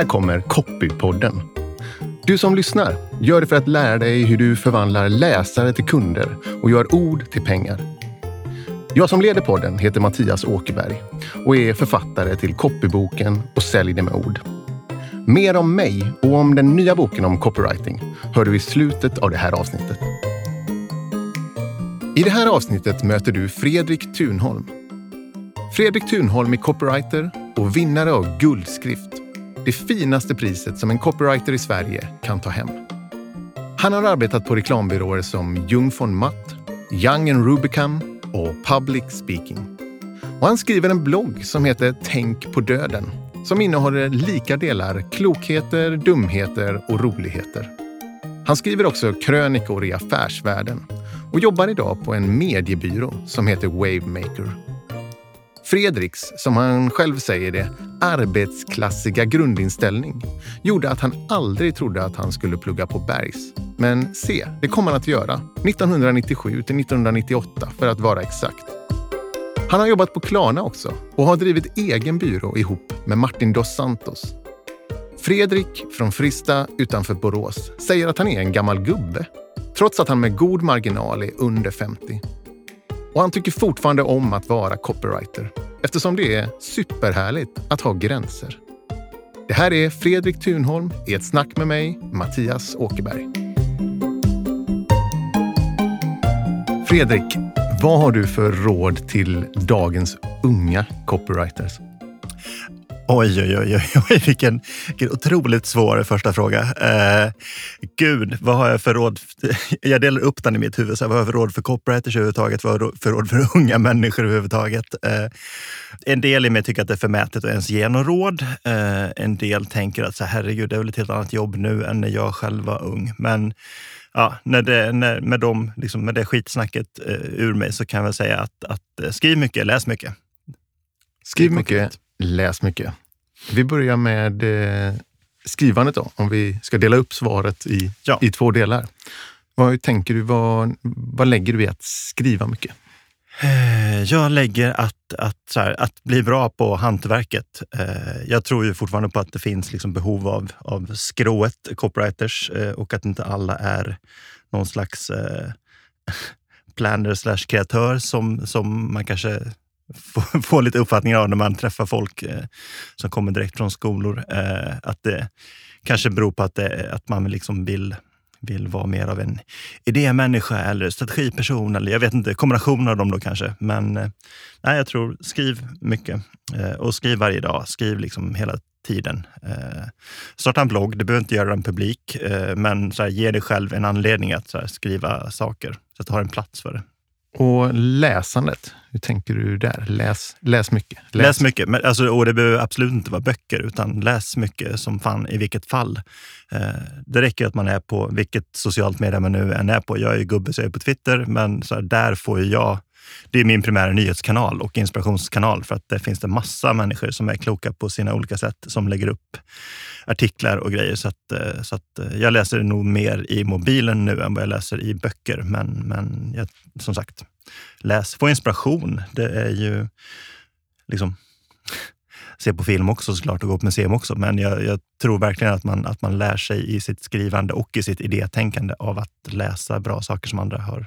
Här kommer Copypodden. Du som lyssnar, gör det för att lära dig hur du förvandlar läsare till kunder och gör ord till pengar. Jag som leder podden heter Mattias Åkerberg och är författare till copyboken och Sälj det med ord. Mer om mig och om den nya boken om copywriting hör du i slutet av det här avsnittet. I det här avsnittet möter du Fredrik Thunholm. Fredrik Thunholm är copywriter och vinnare av Guldskrift, det finaste priset som en copywriter i Sverige kan ta hem. Han har arbetat på reklambyråer som Jung von Matt, Young and Rubicam och Public Speaking. Och han skriver en blogg som heter Tänk på döden som innehåller lika delar klokheter, dumheter och roligheter. Han skriver också krönikor i affärsvärlden och jobbar idag på en mediebyrå som heter Wavemaker. Fredriks, som han själv säger det, arbetsklassiga grundinställning gjorde att han aldrig trodde att han skulle plugga på Bergs. Men se, det kom han att göra 1997 till 1998 för att vara exakt. Han har jobbat på Klarna också och har drivit egen byrå ihop med Martin dos Santos. Fredrik från Frista utanför Borås säger att han är en gammal gubbe trots att han med god marginal är under 50. Och han tycker fortfarande om att vara copywriter eftersom det är superhärligt att ha gränser. Det här är Fredrik Thunholm i ett snack med mig, Mattias Åkerberg. Fredrik, vad har du för råd till dagens unga copywriters? Oj, oj, oj, oj, vilken, vilken otroligt svår första fråga. Eh, gud, vad har jag för råd? Jag delar upp den i mitt huvud. Så vad har jag för råd för copywriters överhuvudtaget? Vad har jag för råd för unga människor överhuvudtaget? Eh, en del i mig tycker att det är förmätet att ens ge någon råd. Eh, en del tänker att så herregud, det är väl ett helt annat jobb nu än när jag själv var ung. Men ja, när det, när, med, dem, liksom, med det skitsnacket eh, ur mig så kan jag väl säga att, att eh, skriv mycket, läs mycket. Skriv mycket, läs mycket. Vi börjar med eh, skrivandet då, om vi ska dela upp svaret i, ja. i två delar. Vad tänker du, vad, vad lägger du i att skriva mycket? Eh, jag lägger att, att, här, att bli bra på hantverket. Eh, jag tror ju fortfarande på att det finns liksom behov av, av skrået copywriters och att inte alla är någon slags planner slash kreatör som, som man kanske få, få lite uppfattningar av när man träffar folk eh, som kommer direkt från skolor. Eh, att det kanske beror på att, det, att man liksom vill vill vara mer av en idémänniska eller strategiperson eller jag vet inte, kombination av dem då kanske. Men eh, nej, jag tror skriv mycket eh, och skriv varje dag. Skriv liksom hela tiden. Eh, starta en blogg, du behöver inte göra den publik, eh, men så här, ge dig själv en anledning att här, skriva saker så att du har en plats för det. Och läsandet, hur tänker du där? Läs, läs mycket. Läs, läs mycket, men, alltså, och det behöver absolut inte vara böcker, utan läs mycket som fan i vilket fall. Eh, det räcker att man är på vilket socialt medium man nu än är på. Jag är ju gubbe så jag är på Twitter, men så här, där får jag det är min primära nyhetskanal och inspirationskanal för att det finns det massa människor som är kloka på sina olika sätt som lägger upp artiklar och grejer. Så, att, eh, så att eh, jag läser nog mer i mobilen nu än vad jag läser i böcker. Men, men jag, som sagt, läs. Få inspiration. Det är ju liksom se på film också såklart och gå på museum också. Men jag, jag, tror verkligen att man, att man lär sig i sitt skrivande och i sitt idétänkande av att läsa bra saker som andra har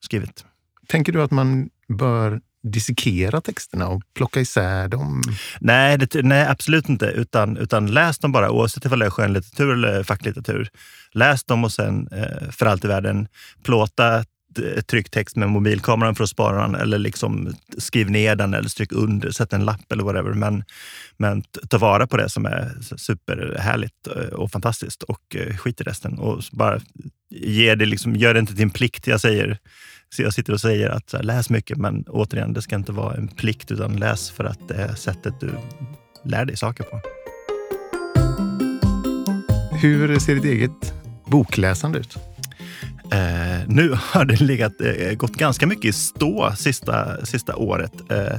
skrivit. Tänker du att man bör dissekera texterna och plocka isär dem? Nej, det, nej absolut inte. Utan, utan läs dem bara, oavsett om det är skönlitteratur eller facklitteratur. Läs dem och sen eh, för allt i världen plåta trycktext med mobilkameran för att spara den eller liksom skriv ner den eller stryk under, sätt en lapp eller whatever. Men, men ta vara på det som är superhärligt eh, och fantastiskt och eh, skit i resten. Och bara ge det liksom, gör det inte till en plikt. Jag säger så jag sitter och säger att här, läs mycket, men återigen, det ska inte vara en plikt, utan läs för att det är sättet du lär dig saker på. Hur ser ditt eget bokläsande ut? Eh, nu har det legat, eh, gått ganska mycket i stå sista, sista året. Eh,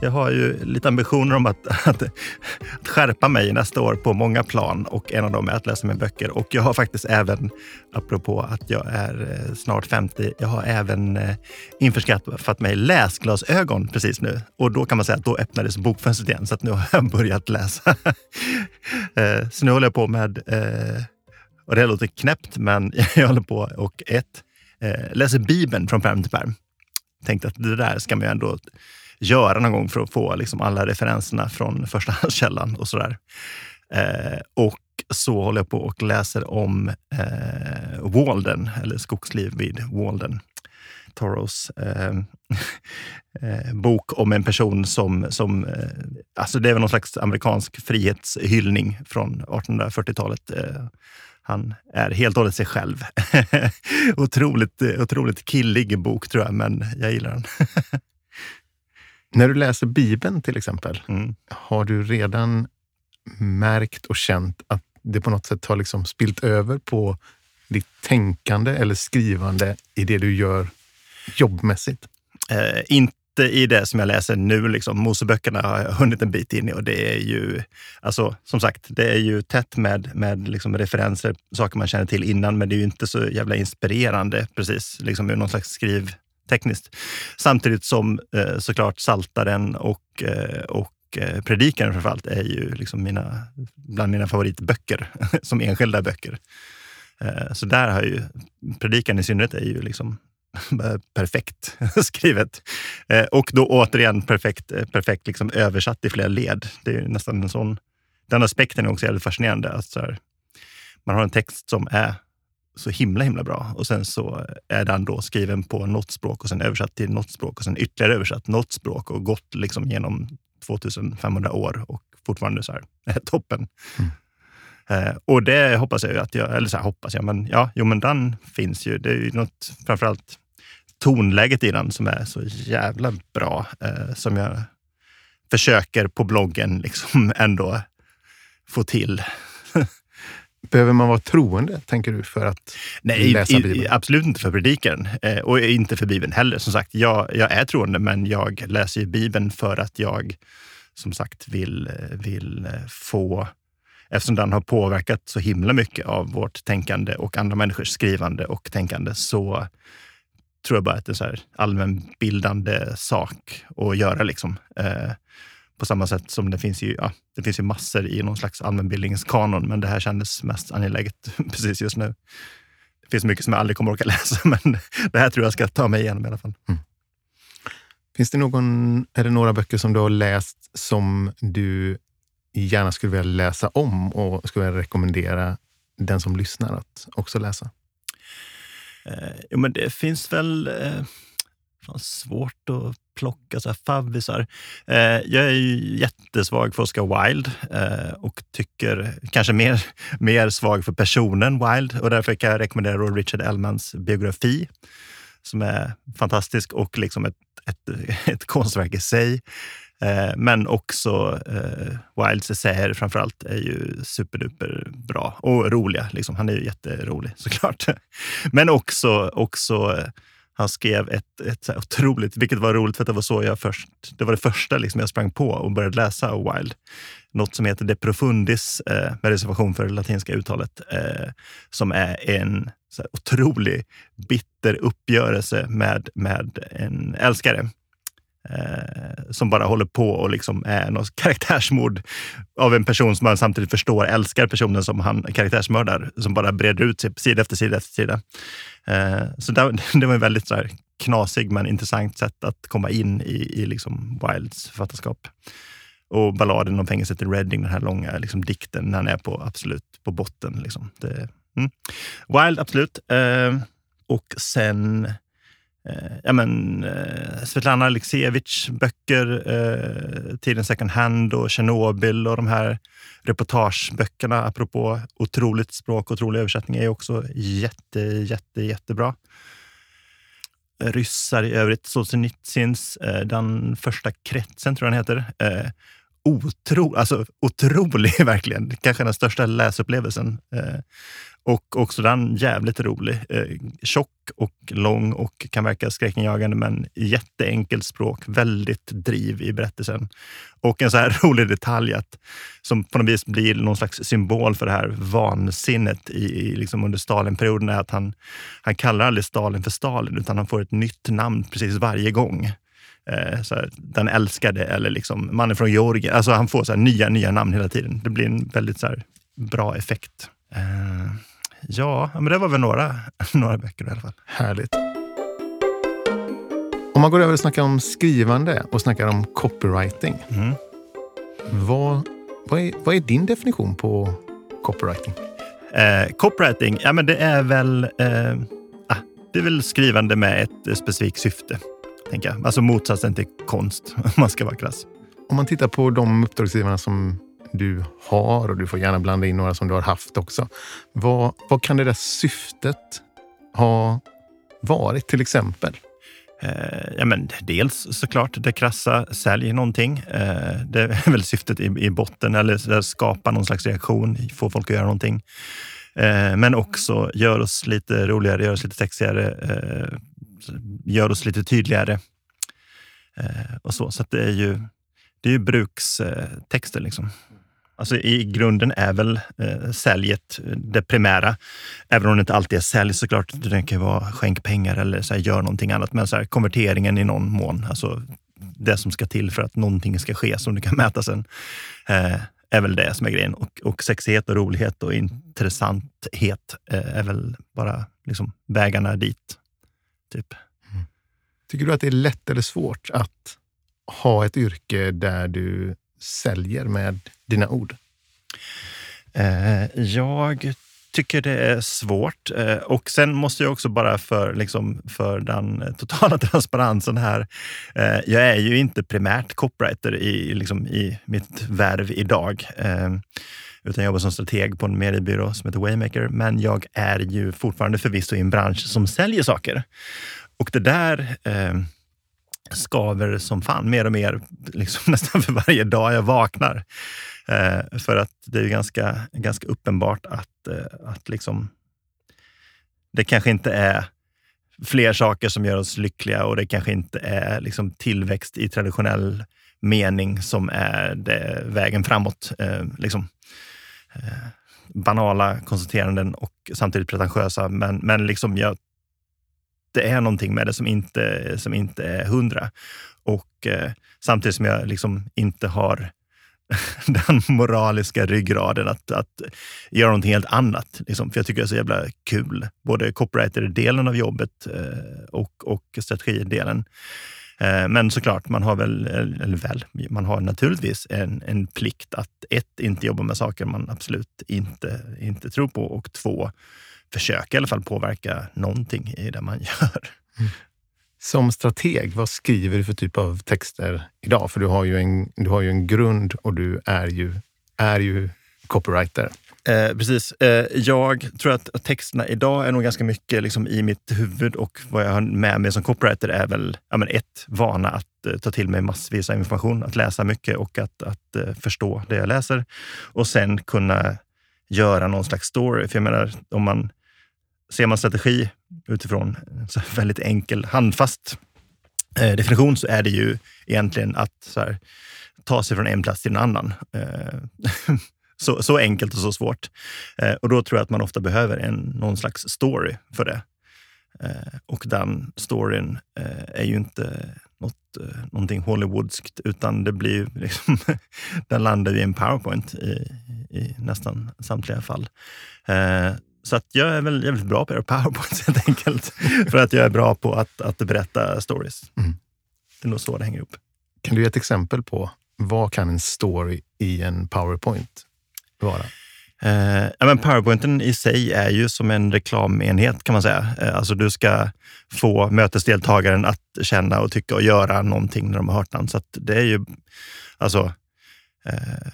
jag har ju lite ambitioner om att, att, att, skärpa mig nästa år på många plan och en av dem är att läsa mer böcker. Och jag har faktiskt även, apropå att jag är eh, snart 50, jag har även eh, införskaffat mig läsglasögon precis nu. Och då kan man säga att då öppnades bokfönstret igen, så att nu har jag börjat läsa. eh, så nu håller jag på med eh, och det låter knäppt, men jag håller på och ett, eh, läser Bibeln från pärm till pärm. Tänkte att det där ska man ju ändå göra någon gång för att få liksom alla referenserna från förstahandskällan och sådär. Eh, och så håller jag på och läser om eh, Walden, eller Skogsliv vid Walden. Toros eh, eh, bok om en person som, som eh, alltså det är väl någon slags amerikansk frihetshyllning från 1840-talet. Eh, han är helt och hållet sig själv. otroligt, otroligt killig bok tror jag, men jag gillar den. När du läser Bibeln till exempel, mm. har du redan märkt och känt att det på något sätt har liksom spilt över på ditt tänkande eller skrivande i det du gör jobbmässigt? Eh, inte i det som jag läser nu. Liksom. Moseböckerna har jag hunnit en bit in i och det är ju, alltså, som sagt, det är ju tätt med, med liksom referenser, saker man känner till innan, men det är ju inte så jävla inspirerande precis, liksom ur någon slags skrivtekniskt. Samtidigt som eh, såklart Saltaren och, eh, och eh, Predikaren framförallt är ju liksom mina, bland mina favoritböcker som enskilda böcker. Eh, så där har ju, Predikan i synnerhet är ju liksom perfekt skrivet. Eh, och då återigen perfekt, eh, perfekt liksom översatt i flera led. Det är nästan en sån... Den aspekten är också jävligt fascinerande. Att så här, man har en text som är så himla himla bra och sen så är den då skriven på något språk och sen översatt till något språk och sen ytterligare översatt något språk och gått liksom genom 2500 år och fortfarande så här, toppen. Mm. Eh, och det hoppas jag ju att jag, eller så här, hoppas jag, men ja, jo men den finns ju. Det är ju något, framförallt tonläget i den som är så jävla bra. Eh, som jag försöker på bloggen liksom ändå få till. Behöver man vara troende, tänker du, för att Nej, läsa Bibeln? Nej, absolut inte för predikan eh, och inte för Bibeln heller. Som sagt, jag, jag är troende, men jag läser ju Bibeln för att jag som sagt vill, vill få eftersom den har påverkat så himla mycket av vårt tänkande och andra människors skrivande och tänkande så tror jag bara att det är en allmänbildande sak att göra. Liksom. Eh, på samma sätt som det finns ju, ja, det finns ju massor i någon slags allmänbildningskanon, men det här kändes mest angeläget precis just nu. Det finns mycket som jag aldrig kommer orka läsa, men det här tror jag ska ta mig igenom i alla fall. Mm. Finns det någon, är det några böcker som du har läst som du gärna skulle vilja läsa om och skulle vilja rekommendera den som lyssnar att också läsa? Eh, jo, men det finns väl eh, svårt att plocka så här favvisar. Eh, jag är ju jättesvag för Oscar Wilde eh, och tycker kanske mer, mer svag för personen Wilde och därför kan jag rekommendera Richard Ellmans biografi som är fantastisk och liksom ett, ett, ett konstverk i sig. Eh, men också eh, Wilds essäer framför allt är ju superduper bra och roliga. Liksom. Han är ju jätterolig såklart. Men också, också eh, han skrev ett, ett så otroligt, vilket var roligt för att det var så jag först, det var det första liksom jag sprang på och började läsa av Wild. Något som heter De Profundis, eh, med reservation för det latinska uttalet, eh, som är en så här, otrolig bitter uppgörelse med, med en älskare eh, som bara håller på och liksom är något karaktärsmord av en person som man samtidigt förstår älskar personen som han karaktärsmördar, som bara breder ut sig sida efter sida efter sida. Eh, så det, det var en väldigt så knasig men intressant sätt att komma in i, i liksom Wilds författarskap. Och balladen om fängelset i Reading, den här långa liksom, dikten när han är på absolut på botten. Liksom. Det, mm. Wild, absolut. Eh, och sen Eh, ja, men, eh, Svetlana Aleksijevitj böcker, eh, Tiden second hand och Tjernobyl och de här reportageböckerna, apropå otroligt språk och otrolig översättning, är också jätte, jätte, jättebra. Ryssar i övrigt, Solzhenitsyns eh, Den första kretsen, tror jag den heter. Eh, otro, alltså, otrolig verkligen. Kanske den största läsupplevelsen. Eh, och också den jävligt rolig. Eh, tjock och lång och kan verka skräckinjagande, men jätteenkelt språk. Väldigt driv i berättelsen. Och en så här rolig detalj att, som på något vis blir någon slags symbol för det här vansinnet i, i liksom under Stalinperioden är att han, han kallar aldrig Stalin för Stalin, utan han får ett nytt namn precis varje gång. Eh, så här, den älskade eller liksom mannen från Georgien. Alltså han får så här, nya, nya namn hela tiden. Det blir en väldigt så här, bra effekt. Eh, Ja, men det var väl några, några böcker i alla fall. Härligt. Om man går över och snackar om skrivande och snackar om copywriting. Mm. Vad, vad, är, vad är din definition på copywriting? Eh, copywriting, ja men det är väl eh, ah, det är väl skrivande med ett specifikt syfte. Tänker jag. Alltså motsatsen till konst, om man ska vara krass. Om man tittar på de uppdragsgivarna som du har och du får gärna blanda in några som du har haft också. Vad, vad kan det där syftet ha varit till exempel? Eh, ja, men dels såklart det krassa, sälj någonting. Eh, det är väl syftet i, i botten, eller skapa någon slags reaktion, få folk att göra någonting. Eh, men också gör oss lite roligare, gör oss lite sexigare, eh, gör oss lite tydligare. Eh, och så. Så det är ju, det är ju brukstexter. Eh, liksom. Alltså I grunden är väl eh, säljet eh, det primära. Även om det inte alltid är sälj såklart. Det kan vara skänk pengar eller så här, gör någonting annat. Men så här, konverteringen i någon mån, alltså det som ska till för att någonting ska ske som du kan mäta sen, eh, är väl det som är grejen. Och, och sexighet och rolighet och intressanthet eh, är väl bara liksom, vägarna dit. Typ. Mm. Tycker du att det är lätt eller svårt att ha ett yrke där du säljer med dina ord? Eh, jag tycker det är svårt. Eh, och sen måste jag också bara för, liksom, för den totala transparensen här. Eh, jag är ju inte primärt copywriter i, liksom, i mitt värv idag. Eh, utan jag jobbar som strateg på en mediebyrå som heter Waymaker. Men jag är ju fortfarande förvisso i en bransch som säljer saker. Och det där eh, skaver som fan mer och mer, liksom nästan för varje dag jag vaknar. Eh, för att det är ganska, ganska uppenbart att, eh, att liksom, det kanske inte är fler saker som gör oss lyckliga och det kanske inte är liksom, tillväxt i traditionell mening som är det, vägen framåt. Eh, liksom. Eh, banala konstateranden och samtidigt pretentiösa. Men, men liksom jag det är någonting med det som inte, som inte är hundra. Och eh, samtidigt som jag liksom inte har den moraliska ryggraden att, att göra någonting helt annat. Liksom. För jag tycker det är så jävla kul. Både copywriter-delen av jobbet eh, och, och strategidelen. Eh, men såklart, man har väl, eh, eller väl, man har naturligtvis en, en plikt att ett, inte jobba med saker man absolut inte, inte tror på och två, försöka i alla fall påverka någonting i det man gör. Mm. Som strateg, vad skriver du för typ av texter idag? För du har ju en, du har ju en grund och du är ju, är ju copywriter. Eh, precis. Eh, jag tror att texterna idag är nog ganska mycket liksom i mitt huvud och vad jag har med mig som copywriter är väl ja, men ett, vana att eh, ta till mig massvis av information, att läsa mycket och att, att eh, förstå det jag läser. Och sen kunna göra någon slags story. För jag menar, om man ser man strategi utifrån en väldigt enkel, handfast eh, definition så är det ju egentligen att här, ta sig från en plats till en annan. Eh, så, så, enkelt och så svårt. Eh, och då tror jag att man ofta behöver en, någon slags story för det. Eh, och den storyn eh, är ju inte något, eh, någonting Hollywoodskt, utan det blir liksom, den landar i en powerpoint i, i nästan samtliga fall. Så att jag är väl jävligt bra på att göra powerpoints helt enkelt. För att jag är bra på att, att berätta stories. Mm. Det är nog så det hänger ihop. Kan du ge ett exempel på vad kan en story i en powerpoint vara? Eh, ja, men Powerpointen i sig är ju som en reklamenhet kan man säga. Eh, alltså du ska få mötesdeltagaren att känna och tycka och göra någonting när de har hört den. Så det är ju, alltså, eh,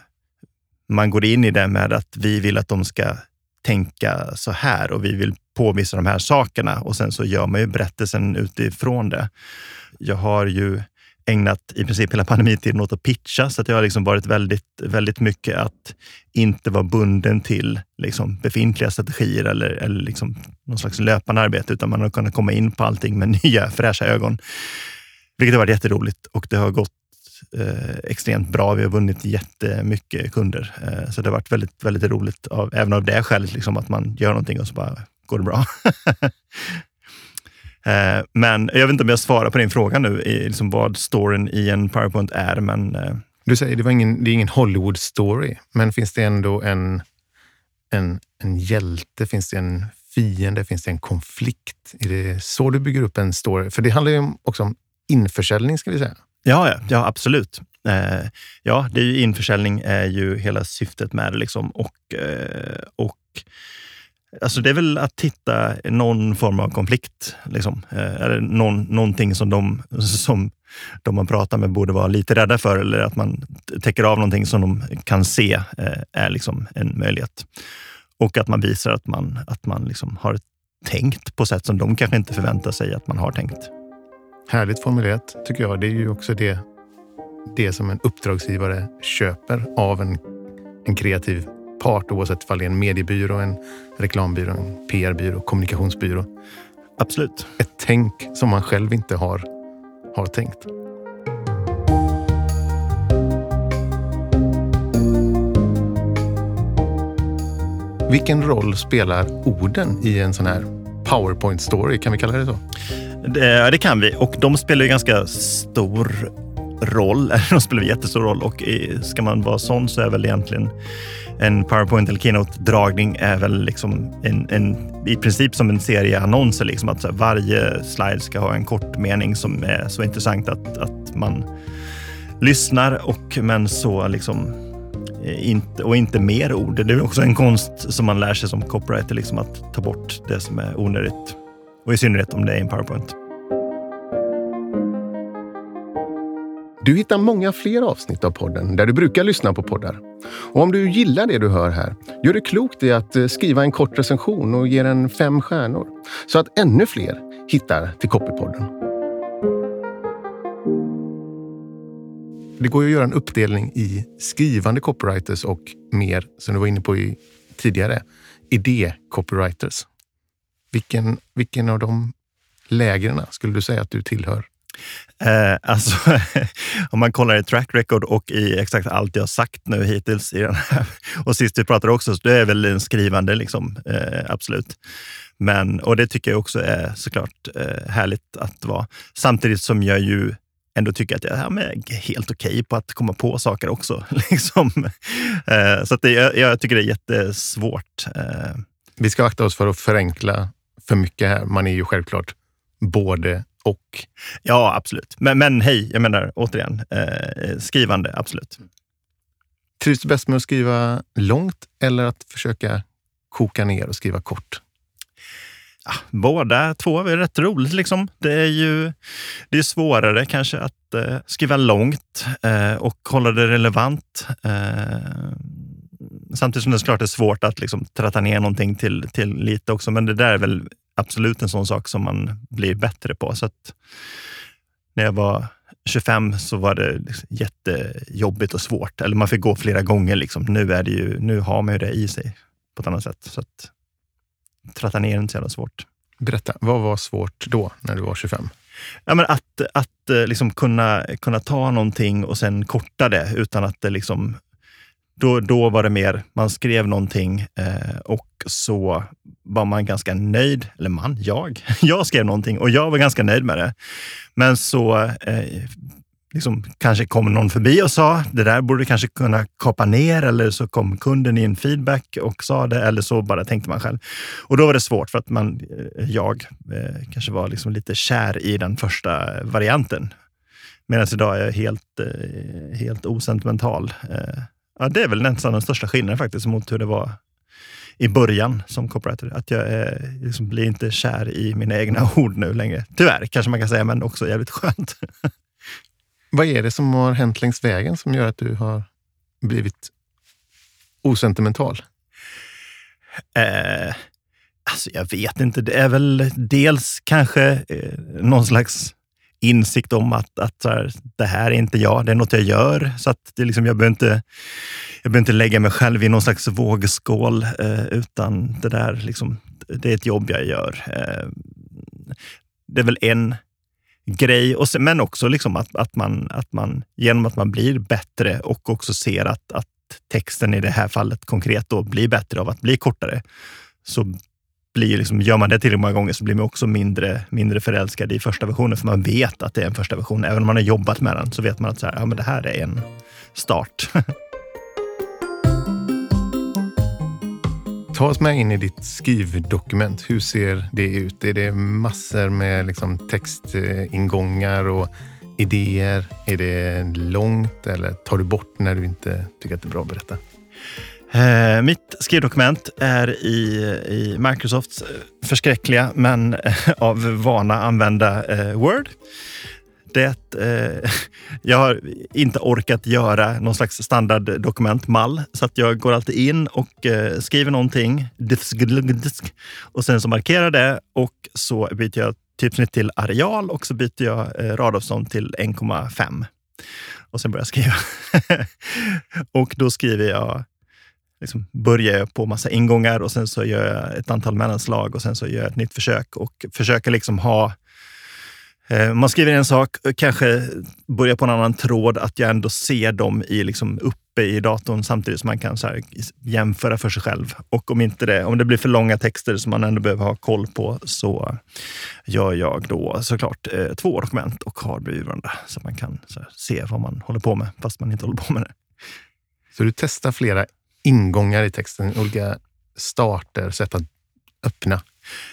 man går in i det med att vi vill att de ska tänka så här och vi vill påvisa de här sakerna och sen så gör man ju berättelsen utifrån det. Jag har ju ägnat i princip hela pandemitiden åt att pitcha, så att jag har liksom varit väldigt, väldigt mycket att inte vara bunden till liksom befintliga strategier eller, eller liksom någon slags löpande arbete, utan man har kunnat komma in på allting med nya fräscha ögon. Vilket har varit jätteroligt och det har gått eh, extremt bra. Vi har vunnit jättemycket kunder. Eh, så det har varit väldigt, väldigt roligt, av, även av det skälet, liksom, att man gör någonting och så bara går det bra. Eh, men jag vet inte om jag svarar på din fråga nu, i, liksom vad storyn i en PowerPoint är. Men, eh, du säger det, var ingen, det är ingen Hollywood-story, men finns det ändå en, en, en hjälte? Finns det en fiende? Finns det en konflikt? Är det så du bygger upp en story? För det handlar ju också om införsäljning, ska vi säga. Ja, ja, ja absolut. Eh, ja, det är ju införsäljning är ju hela syftet med det. Liksom. Och, eh, och Alltså det är väl att hitta någon form av konflikt. Liksom. Eh, eller någon, någonting som de, som de man pratar med borde vara lite rädda för eller att man täcker av någonting som de kan se eh, är liksom en möjlighet. Och att man visar att man, att man liksom har tänkt på sätt som de kanske inte förväntar sig att man har tänkt. Härligt formulerat tycker jag. Det är ju också det, det som en uppdragsgivare köper av en, en kreativ part oavsett om det är en mediebyrå, en reklambyrå, en PR-byrå, kommunikationsbyrå. Absolut. Ett tänk som man själv inte har, har tänkt. Vilken roll spelar orden i en sån här powerpoint story? Kan vi kalla det så? Det, det kan vi och de spelar ju ganska stor roll. De spelar jättestor roll och ska man vara sån så är väl egentligen en PowerPoint eller Keynote-dragning är väl liksom en, en, i princip som en serie annonser. Liksom, att varje slide ska ha en kort mening som är så intressant att, att man lyssnar, och, men så liksom eh, inte, och inte mer ord. Det är också en konst som man lär sig som copywriter, liksom att ta bort det som är onödigt. Och i synnerhet om det är en PowerPoint. Du hittar många fler avsnitt av podden där du brukar lyssna på poddar. Och om du gillar det du hör här, gör det klokt i att eh, skriva en kort recension och ge den fem stjärnor så att ännu fler hittar till Copypodden. Det går ju att göra en uppdelning i skrivande copywriters och mer, som du var inne på i, tidigare, idé-copywriters. Vilken, vilken av de lägren skulle du säga att du tillhör? Eh, alltså, om man kollar i track record och i exakt allt jag sagt nu hittills i den här, och sist vi pratade också, så det är väl en skrivande, liksom, eh, absolut. Men, och det tycker jag också är såklart eh, härligt att vara. Samtidigt som jag ju ändå tycker att jag är helt okej okay på att komma på saker också. Liksom. Eh, så att det, jag, jag, tycker det är jättesvårt. Eh. Vi ska akta oss för att förenkla för mycket här. Man är ju självklart både och. Ja, absolut. Men, men hej, jag menar återigen, eh, skrivande, absolut. Trivs du bäst med att skriva långt eller att försöka koka ner och skriva kort? Ja, båda två är rätt roligt. Liksom. Det är ju det är svårare kanske att eh, skriva långt eh, och hålla det relevant. Eh, samtidigt som det såklart är svårt att liksom, tratta ner någonting till, till lite också. Men det där är väl absolut en sån sak som man blir bättre på. Så att när jag var 25 så var det liksom jättejobbigt och svårt. Eller man fick gå flera gånger. Liksom. Nu, är det ju, nu har man ju det i sig på ett annat sätt. Så att tratta ner är inte så jävla svårt. Berätta, vad var svårt då, när du var 25? Ja, men att att eh, liksom kunna, kunna ta någonting och sen korta det utan att det liksom då, då var det mer, man skrev någonting eh, och så var man ganska nöjd. Eller man, jag. Jag skrev någonting och jag var ganska nöjd med det. Men så eh, liksom, kanske kom någon förbi och sa det där borde kanske kunna kapa ner eller så kom kunden in feedback och sa det eller så bara tänkte man själv. Och då var det svårt för att man, eh, jag eh, kanske var liksom lite kär i den första varianten. Medan idag är jag helt, eh, helt osentimental. Eh, Ja, det är väl nästan den största skillnaden faktiskt mot hur det var i början som copywriter. Att jag är, liksom blir inte kär i mina egna ord nu längre. Tyvärr kanske man kan säga, men också jävligt skönt. Vad är det som har hänt längs vägen som gör att du har blivit osentimental? Eh, alltså jag vet inte. Det är väl dels kanske eh, någon slags insikt om att, att här, det här är inte jag, det är något jag gör. Så att det liksom, jag, behöver inte, jag behöver inte lägga mig själv i någon slags vågskål, eh, utan det där liksom, det är ett jobb jag gör. Eh, det är väl en grej, och sen, men också liksom att, att, man, att man genom att man blir bättre och också ser att, att texten i det här fallet konkret då blir bättre av att bli kortare, så blir liksom, gör man det tillräckligt många gånger så blir man också mindre, mindre förälskad i första versionen, för man vet att det är en första version. Även om man har jobbat med den så vet man att så här, ja, men det här är en start. Ta oss med in i ditt skrivdokument. Hur ser det ut? Är det massor med liksom textingångar och idéer? Är det långt eller tar du bort när du inte tycker att det är bra att berätta? Eh, mitt skrivdokument är i, i Microsofts eh, förskräckliga, men eh, av vana använda eh, Word. Det, eh, jag har inte orkat göra någon slags standarddokumentmall, så att jag går alltid in och eh, skriver någonting och sen så markerar det och så byter jag typsnitt till areal och så byter jag eh, radavstånd till 1,5 och sen börjar jag skriva. och då skriver jag liksom börjar jag på massa ingångar och sen så gör jag ett antal mellanslag och sen så gör jag ett nytt försök och försöker liksom ha eh, man skriver en sak, kanske börjar på en annan tråd, att jag ändå ser dem i, liksom, uppe i datorn samtidigt som man kan så här, jämföra för sig själv. Och om, inte det, om det blir för långa texter som man ändå behöver ha koll på så gör jag då såklart eh, två dokument och har bredvid varandra så man kan här, se vad man håller på med fast man inte håller på med det. Så du testar flera ingångar i texten, olika starter, sätt att öppna?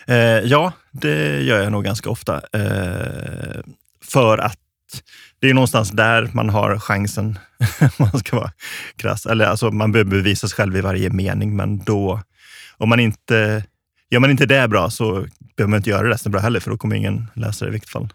Eh, ja, det gör jag nog ganska ofta. Eh, för att det är någonstans där man har chansen, om man ska vara krass. Eller alltså, man behöver bevisa sig själv i varje mening, men då, om man inte, gör man inte det bra så behöver man inte göra resten bra heller, för då kommer ingen läsa det i vilket fall.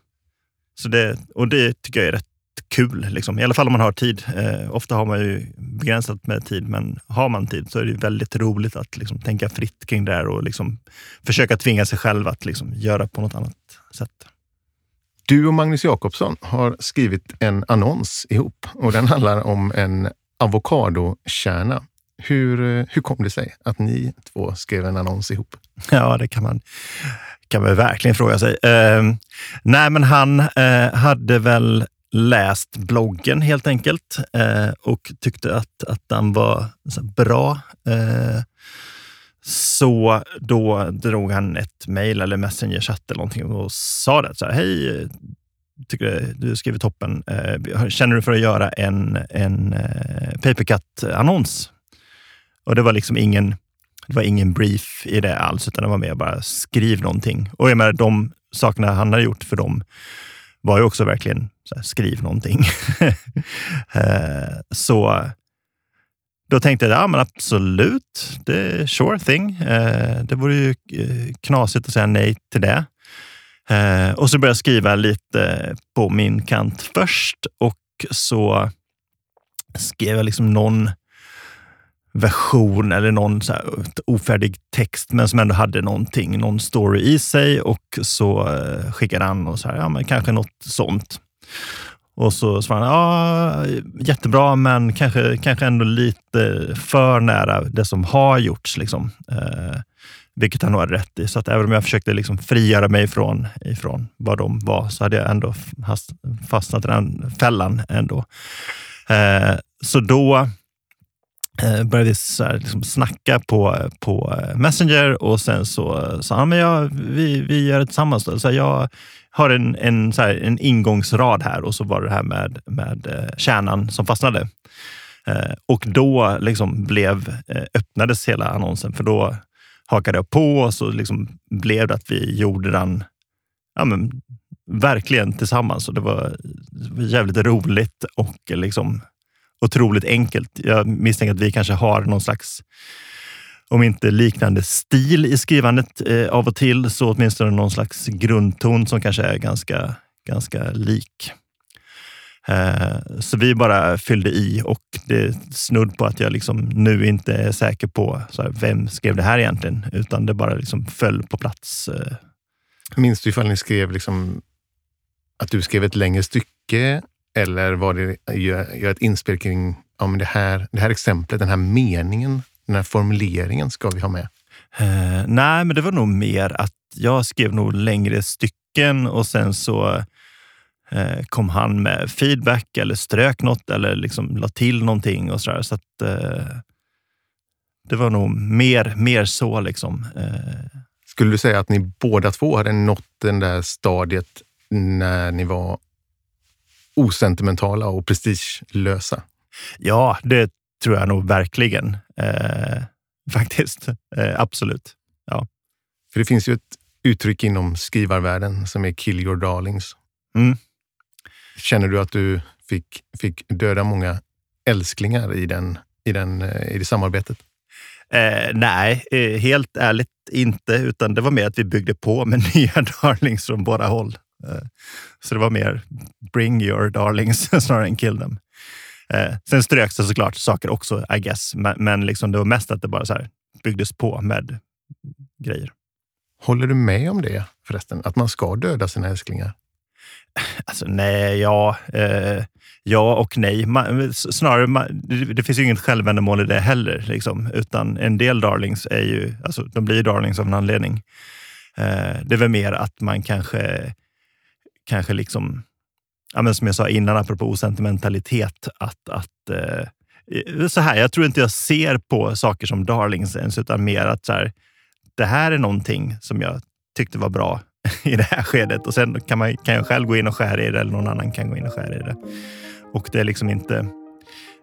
Så det, och det tycker jag är rätt kul. Liksom. I alla fall om man har tid. Eh, ofta har man ju begränsat med tid, men har man tid så är det väldigt roligt att liksom, tänka fritt kring det här och liksom, försöka tvinga sig själv att liksom, göra på något annat sätt. Du och Magnus Jakobsson har skrivit en annons ihop och den handlar om en avokadokärna. Hur, hur kom det sig att ni två skrev en annons ihop? Ja, det kan man, kan man verkligen fråga sig. Eh, nej, men han eh, hade väl läst bloggen helt enkelt eh, och tyckte att, att den var bra. Eh, så då drog han ett mejl eller messengerchatt eller någonting och sa det. Så här, Hej, tycker du skriver toppen. Eh, känner du för att göra en, en eh, papercut-annons? Och det var liksom ingen, det var ingen brief i det alls, utan det var mer bara skriv någonting. Och jag menar, de sakerna han hade gjort för dem var ju också verkligen så här, skriv någonting. Eh, så då tänkte jag, ja men absolut, det är sure thing. Eh, det vore ju eh, knasigt att säga nej till det. Och så började jag skriva lite på min kant först och så skrev jag liksom någon version eller någon så här ofärdig text, men som ändå hade någonting, någon story i sig och så skickade han och så här, ja men kanske något sånt. Och så svarade han, ja jättebra, men kanske, kanske ändå lite för nära det som har gjorts. Liksom. Eh, vilket han nog hade rätt i. Så att även om jag försökte liksom frigöra mig ifrån, ifrån vad de var, så hade jag ändå fastnat i den fällan ändå. Eh, så då eh, började vi så här, liksom snacka på, på Messenger och sen så sa han, men ja, vi, vi gör det tillsammans. Då. Så jag har en, en, så här, en ingångsrad här och så var det här med, med eh, kärnan som fastnade. Eh, och då liksom blev, eh, öppnades hela annonsen, för då hakade jag på och så liksom blev det att vi gjorde den ja, men, verkligen tillsammans. Och det var jävligt roligt och liksom otroligt enkelt. Jag misstänker att vi kanske har någon slags, om inte liknande stil i skrivandet eh, av och till, så åtminstone någon slags grundton som kanske är ganska, ganska lik. Eh, så vi bara fyllde i och det är snudd på att jag liksom nu inte är säker på här, vem skrev det här egentligen, utan det bara liksom föll på plats. Eh. Minns du ifall ni skrev liksom att du skrev ett längre stycke eller var det gör, gör ett inspel kring ja, men det, här, det här exemplet, den här meningen, den här formuleringen ska vi ha med? Eh, nej, men det var nog mer att jag skrev nog längre stycken och sen så eh, kom han med feedback eller strök något eller liksom la till någonting och sådär. Så att, eh, det var nog mer, mer så. Liksom. Skulle du säga att ni båda två hade nått det där stadiet när ni var osentimentala och prestigelösa? Ja, det tror jag nog verkligen. Eh, faktiskt. Eh, absolut. Ja. För det finns ju ett uttryck inom skrivarvärlden som är kill your darlings. Mm. Känner du att du fick, fick döda många älsklingar i, den, i, den, eh, i det samarbetet? Eh, nej, eh, helt ärligt inte, utan det var mer att vi byggde på med nya darlings från båda håll. Eh, så det var mer bring your darlings snarare än kill them. Eh, sen ströks det såklart saker också, I guess. Men, men liksom det var mest att det bara så byggdes på med grejer. Håller du med om det förresten? Att man ska döda sina älsklingar? Alltså nej, ja. Eh, ja och nej. Man, snarare, man, det, finns ju inget självändamål i det heller. Liksom. Utan en del darlings är ju, alltså, de blir darlings av en anledning. Eh, det är väl mer att man kanske, kanske liksom ja, men som jag sa innan, apropå osentimentalitet, att, att eh, så här, jag tror inte jag ser på saker som darlings ens, utan mer att så här, det här är någonting som jag tyckte var bra i det här skedet och sen kan, man, kan jag själv gå in och skära i det eller någon annan kan gå in och skära i det. Och det är liksom inte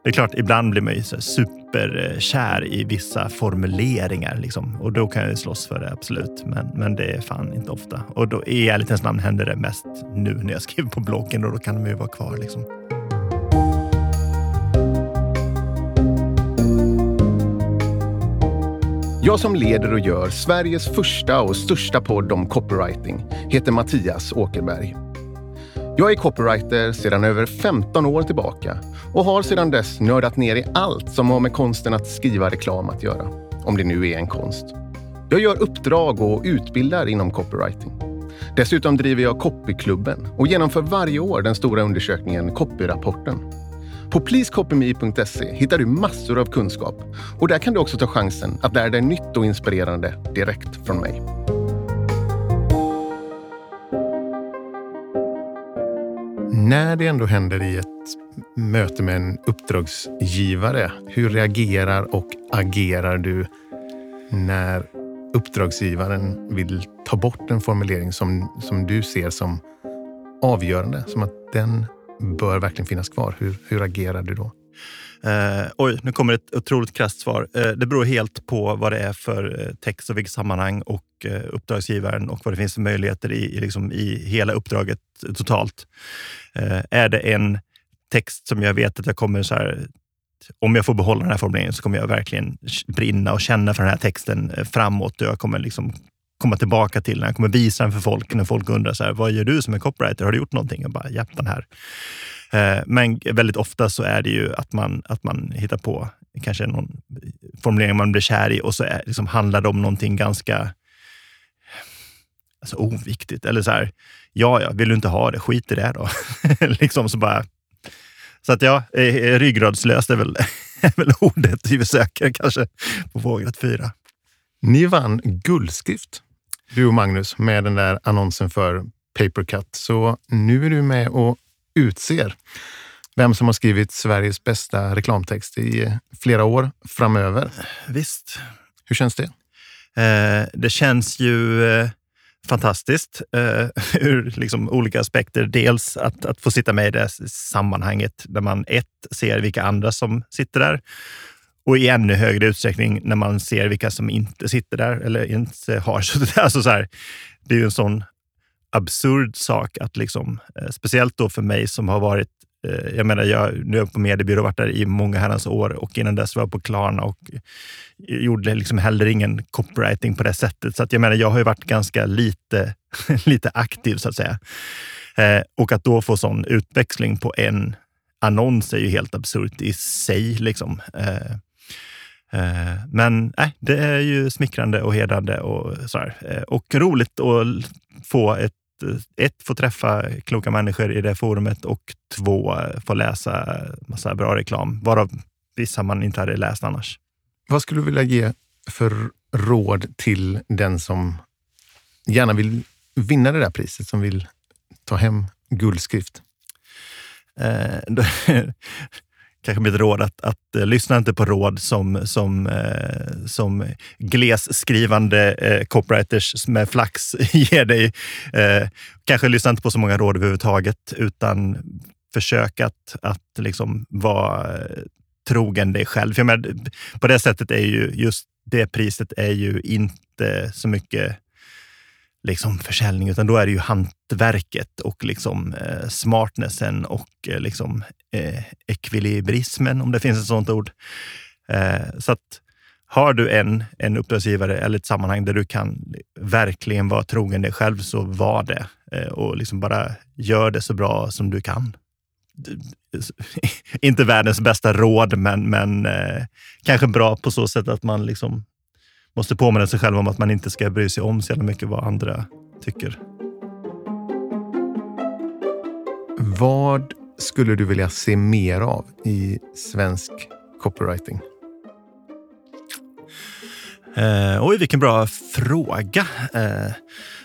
det är klart, ibland blir man ju så superkär i vissa formuleringar liksom. och då kan jag slåss för det, absolut. Men, men det är fan inte ofta. Och då, i ärlighetens namn händer det mest nu när jag skriver på bloggen och då kan de ju vara kvar. Liksom. Jag som leder och gör Sveriges första och största podd om copywriting heter Mattias Åkerberg. Jag är copywriter sedan över 15 år tillbaka och har sedan dess nördat ner i allt som har med konsten att skriva reklam att göra. Om det nu är en konst. Jag gör uppdrag och utbildar inom copywriting. Dessutom driver jag Copyklubben och genomför varje år den stora undersökningen Copyrapporten. På pleasecopyme.se hittar du massor av kunskap och där kan du också ta chansen att lära dig nytt och inspirerande direkt från mig. När det ändå händer i ett möte med en uppdragsgivare, hur reagerar och agerar du när uppdragsgivaren vill ta bort en formulering som, som du ser som avgörande, som att den bör verkligen finnas kvar. Hur, hur agerar du då? Eh, oj, nu kommer ett otroligt krasst svar. Eh, det beror helt på vad det är för eh, text och vilket sammanhang och eh, uppdragsgivaren och vad det finns för möjligheter i, i, liksom, i hela uppdraget totalt. Eh, är det en text som jag vet att jag kommer så här, om jag får behålla den här formuleringen så kommer jag verkligen brinna och känna för den här texten eh, framåt. Och jag kommer liksom komma tillbaka till När Jag kommer visa den för folk när folk undrar så här, vad gör du som är copywriter? Har du gjort någonting? Jag bara, ja, den här. Eh, men väldigt ofta så är det ju att man, att man hittar på kanske någon formulering man blir kär i och så är, liksom, handlar det om någonting ganska alltså, oviktigt. Eller så här, ja, ja, vill du inte ha det, skit i det då. liksom så bara... Så att ja, eh, eh, ryggradslöst är väl, är väl ordet vi söker kanske på vågrätt fyra. Ni vann guldskrift, du och Magnus, med den där annonsen för Papercut. Så nu är du med och utser vem som har skrivit Sveriges bästa reklamtext i flera år framöver. Visst. Hur känns det? Eh, det känns ju eh, fantastiskt eh, ur liksom olika aspekter. Dels att, att få sitta med i det sammanhanget där man ett, ser vilka andra som sitter där och i ännu högre utsträckning när man ser vilka som inte sitter där eller inte har suttit där. Alltså så här, det är ju en sån absurd sak att liksom, eh, speciellt då för mig som har varit eh, jag menar, jag, nu är jag på mediebyrå och varit där i många herrans år och innan dess var jag på Klarna och gjorde liksom heller ingen copywriting på det sättet. Så att jag menar, jag har ju varit ganska lite, lite aktiv så att säga. Eh, och att då få sån utväxling på en annons är ju helt absurt i sig. Liksom. Eh, men nej, det är ju smickrande och hedrande och, sådär. Eh, och roligt att få ett eh, ett, få träffa kloka människor i det forumet och två, eh, få läsa massa bra reklam, varav vissa man inte hade läst annars. Vad skulle du vilja ge för råd till den som gärna vill vinna det där priset, som vill ta hem guldskrift? Eh, kanske mitt råd att, att uh, lyssna inte på råd som, som, uh, som glesskrivande uh, eh, copywriters med flax ger dig. Uh, kanske lyssna inte på så många råd överhuvudtaget, utan försök att, att liksom vara trogen dig själv. För menar, på det sättet är ju just det priset är ju inte så mycket liksom försäljning, utan då är det ju hantverket och liksom eh, smartnessen och eh, liksom eh, ekvilibrismen, om det finns ett sådant ord. Eh, så att har du en, en uppdragsgivare eller ett sammanhang där du kan verkligen vara trogen dig själv, så var det. Eh, och liksom bara gör det så bra som du kan. Inte världens bästa råd, men, men eh, kanske bra på så sätt att man liksom måste påminna sig själv om att man inte ska bry sig om så jävla mycket vad andra tycker. Vad skulle du vilja se mer av i svensk copywriting? Eh, oj, vilken bra fråga. Eh,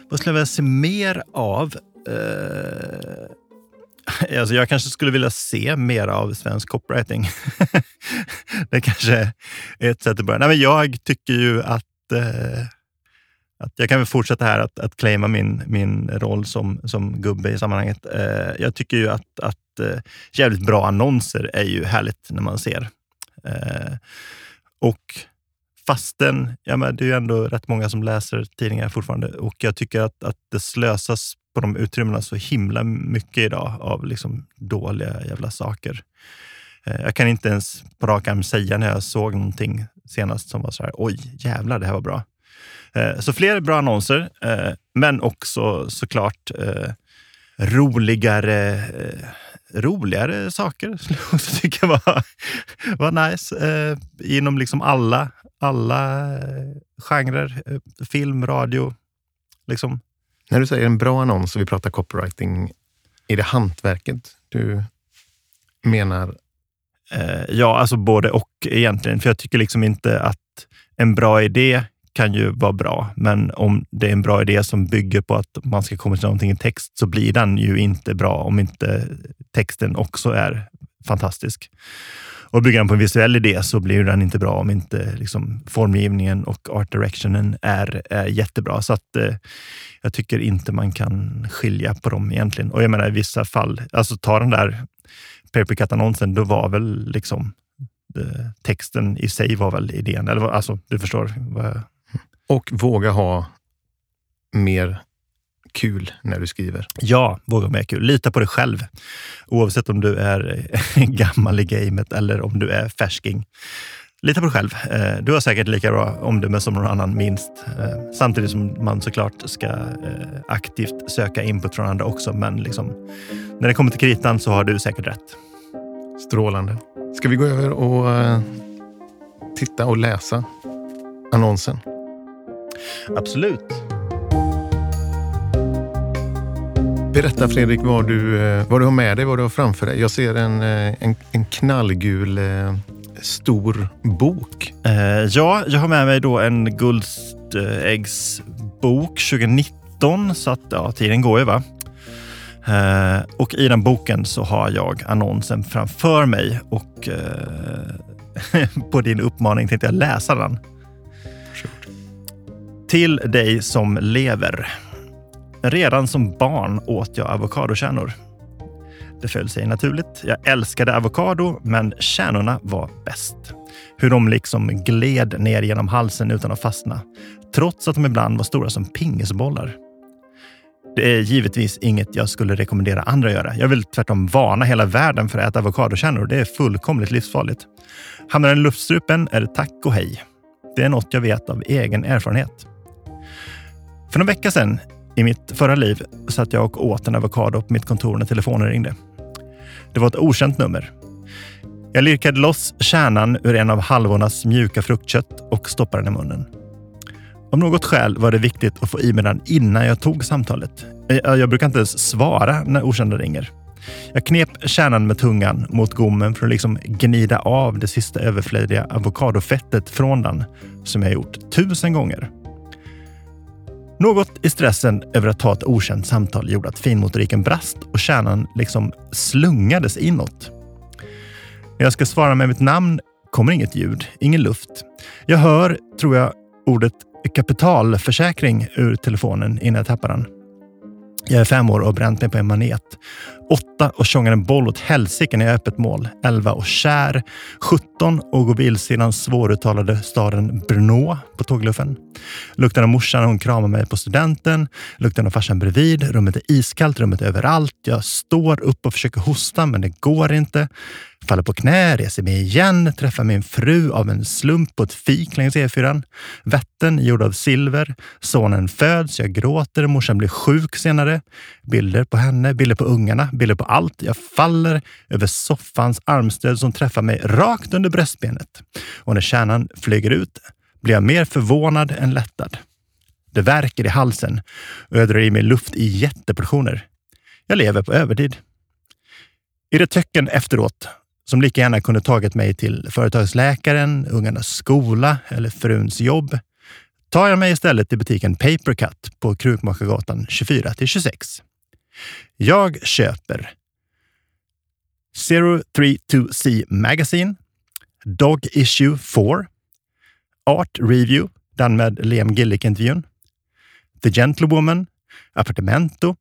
vad skulle jag vilja se mer av? Eh, alltså jag kanske skulle vilja se mer av svensk copywriting. det kanske är ett sätt att börja. Nej, men jag tycker ju att, eh, att jag kan väl fortsätta här att, att claima min, min roll som, som gubbe i sammanhanget. Eh, jag tycker ju att, att eh, jävligt bra annonser är ju härligt när man ser. Eh, och fastän, ja, men det är ju ändå rätt många som läser tidningar fortfarande och jag tycker att, att det slösas på de utrymmena så himla mycket idag av liksom dåliga jävla saker. Eh, jag kan inte ens på rak arm säga när jag såg någonting senast som var så här, oj jävlar, det här var bra. Eh, så fler bra annonser, eh, men också såklart roligare, roligare saker skulle jag också tycka var, var nice. Inom liksom alla, alla genrer, film, radio. Liksom när du säger en bra annons och vi pratar copywriting, är det hantverket du menar? Eh, ja, alltså både och egentligen. För jag tycker liksom inte att en bra idé kan ju vara bra, men om det är en bra idé som bygger på att man ska komma till någonting i text så blir den ju inte bra om inte texten också är fantastisk. Och bygger den på en visuell idé så blir den inte bra om inte liksom, formgivningen och art directionen är, är jättebra. Så att, eh, jag tycker inte man kan skilja på dem egentligen. Och jag menar i vissa fall, alltså ta den där Papercut-annonsen, då var väl liksom eh, texten i sig var väl idén. Eller, alltså, du förstår. Vad... Och våga ha mer kul när du skriver. Ja, våga mer kul. Lita på dig själv. Oavsett om du är gammal i gamet eller om du är färsking. Lita på dig själv. Eh, du har säkert lika bra omdöme som någon annan, minst. Eh, samtidigt som man såklart ska eh, aktivt söka input från andra också. Men liksom, när det kommer till kritan så har du säkert rätt. Strålande. Ska vi gå över och titta och läsa annonsen? Absolut. Berätta Fredrik vad du, eh, vad du har med dig, vad du har framför dig. Jag ser en, eh, en, en knallgul eh, stor bok. Ja, jag har med mig då en Guldäggsbok 2019, så att ja, tiden går ju va. Och i den boken så har jag annonsen framför mig och på din uppmaning tänkte jag läsa den. Till dig som lever. Redan som barn åt jag avokadokärnor. Det föll sig naturligt. Jag älskade avokado, men kärnorna var bäst. Hur de liksom gled ner genom halsen utan att fastna, trots att de ibland var stora som pingisbollar. Det är givetvis inget jag skulle rekommendera andra att göra. Jag vill tvärtom varna hela världen för att äta avokadokärnor. Det är fullkomligt livsfarligt. Hamnar den i luftstrupen är det tack och hej. Det är något jag vet av egen erfarenhet. För någon vecka sedan i mitt förra liv satt jag och åt en avokado på mitt kontor när telefonen ringde. Det var ett okänt nummer. Jag lirkade loss kärnan ur en av halvornas mjuka fruktkött och stoppade den i munnen. Av något skäl var det viktigt att få i mig den innan jag tog samtalet. Jag, jag brukar inte ens svara när okända ringer. Jag knep kärnan med tungan mot gommen för att liksom gnida av det sista överflödiga avokadofettet från den, som jag gjort tusen gånger. Något i stressen över att ta ett okänt samtal gjorde att finmotoriken brast och kärnan liksom slungades inåt. När jag ska svara med mitt namn kommer inget ljud, ingen luft. Jag hör, tror jag, ordet kapitalförsäkring ur telefonen innan jag tappar den. Jag är fem år och har bränt mig på en manet. 8. och tjongar en boll åt helsike när jag öppet mål. Elva och kär. 17 och går vilse i den svåruttalade staden Brno på tågluffen. Lukten av morsan när hon kramar mig på studenten. Lukten av farsan bredvid. Rummet är iskallt, rummet är överallt. Jag står upp och försöker hosta, men det går inte. Faller på knä, reser mig igen, träffar min fru av en slump på ett fik längs E4. Vätten gjord av silver. Sonen föds, jag gråter, morsan blir sjuk senare. Bilder på henne, bilder på ungarna, bilder på allt. Jag faller över soffans armstöd som träffar mig rakt under bröstbenet. Och när kärnan flyger ut blir jag mer förvånad än lättad. Det värker i halsen och jag drar i mig luft i jätteportioner. Jag lever på övertid. I det töcken efteråt, som lika gärna kunde tagit mig till företagsläkaren, ungarnas skola eller fruns jobb, tar jag mig istället till butiken Papercut på Krukmakargatan 24 till 26. Jag köper 032C Magazine, Dog Issue 4, Art Review, den med Liam Gillick-intervjun, The Gentlewoman, Appartamento,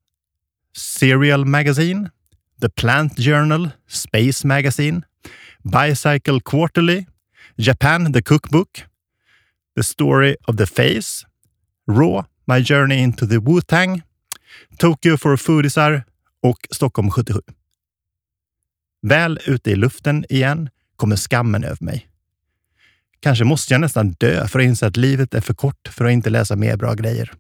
Serial Magazine, The Plant Journal, Space Magazine, Bicycle Quarterly, Japan The Cookbook, The Story of the Face, Raw, My Journey into the Wu-Tang, Tokyo for Foodisar och Stockholm 77. Väl ute i luften igen kommer skammen över mig. Kanske måste jag nästan dö för att inse att livet är för kort för att inte läsa mer bra grejer.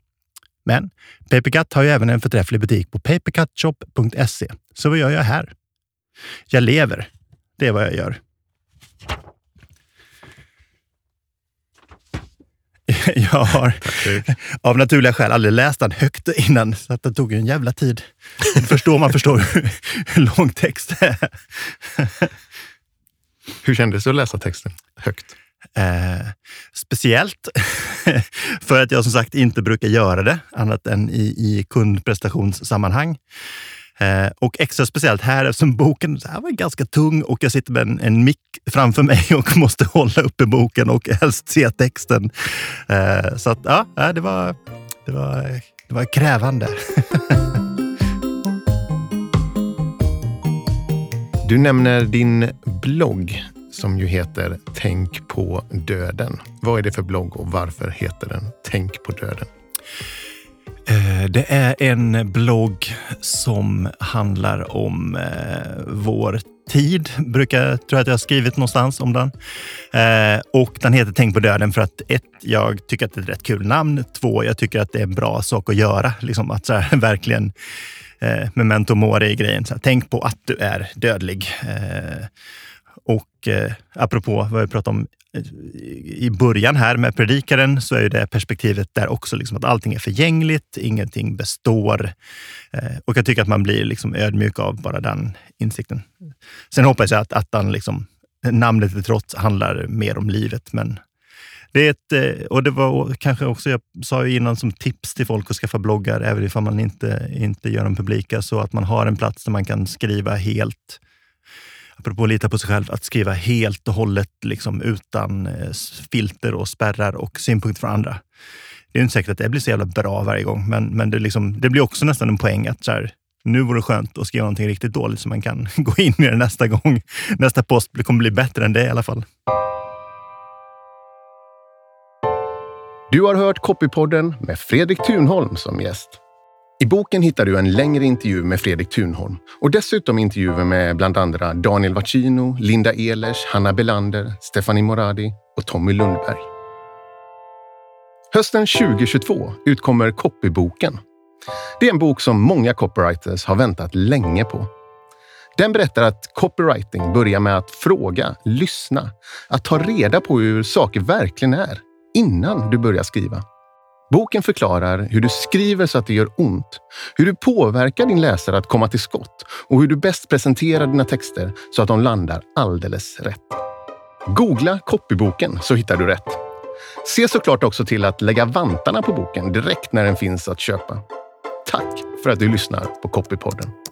Men Papercut har ju även en förträfflig butik på papercutshop.se. Så vad gör jag här? Jag lever. Det är vad jag gör. Jag har av naturliga skäl aldrig läst den högt innan, så att det tog en jävla tid. Förstår man förstår hur lång text det är. Hur kändes det att läsa texten högt? Eh, speciellt för att jag som sagt inte brukar göra det annat än i, i kundprestationssammanhang. Eh, och extra speciellt här eftersom boken så här var ganska tung och jag sitter med en, en mick framför mig och måste hålla uppe boken och helst se texten. Eh, så att, ja, det var, det var, det var krävande. Du nämner din blogg som ju heter Tänk på döden. Vad är det för blogg och varför heter den Tänk på döden? Eh, det är en blogg som handlar om eh, vår tid, brukar tror tro att jag har skrivit någonstans om den. Eh, och den heter Tänk på döden för att ett, jag tycker att det är ett rätt kul namn. Två, jag tycker att det är en bra sak att göra. Liksom att så här, verkligen eh, memento mori-grejen. Tänk på att du är dödlig. Eh, och eh, apropå vad vi pratade om eh, i början här med predikaren så är ju det perspektivet där också, liksom att allting är förgängligt, ingenting består. Eh, och jag tycker att man blir liksom ödmjuk av bara den insikten. Sen hoppas jag att, att den liksom, namnet till trots handlar mer om livet, men det är ett, eh, och det var kanske också, jag sa ju innan som tips till folk att skaffa bloggar, även ifall man inte, inte gör dem publika, så att man har en plats där man kan skriva helt apropå att lita på sig själv, att skriva helt och hållet liksom, utan eh, filter och spärrar och synpunkter från andra. Det är inte säkert att det blir så jävla bra varje gång, men, men det, liksom, det blir också nästan en poäng att så här, nu vore det skönt att skriva någonting riktigt dåligt så man kan gå in i det nästa gång. Nästa post kommer bli bättre än det i alla fall. Du har hört Copypodden med Fredrik Thunholm som gäst. I boken hittar du en längre intervju med Fredrik Thunholm och dessutom intervjuer med bland andra Daniel Vaccino, Linda Ehlers, Hanna Belander, Stefanie Moradi och Tommy Lundberg. Hösten 2022 utkommer Copyboken. Det är en bok som många copywriters har väntat länge på. Den berättar att copywriting börjar med att fråga, lyssna, att ta reda på hur saker verkligen är innan du börjar skriva. Boken förklarar hur du skriver så att det gör ont, hur du påverkar din läsare att komma till skott och hur du bäst presenterar dina texter så att de landar alldeles rätt. Googla copyboken så hittar du rätt. Se såklart också till att lägga vantarna på boken direkt när den finns att köpa. Tack för att du lyssnar på Copypodden.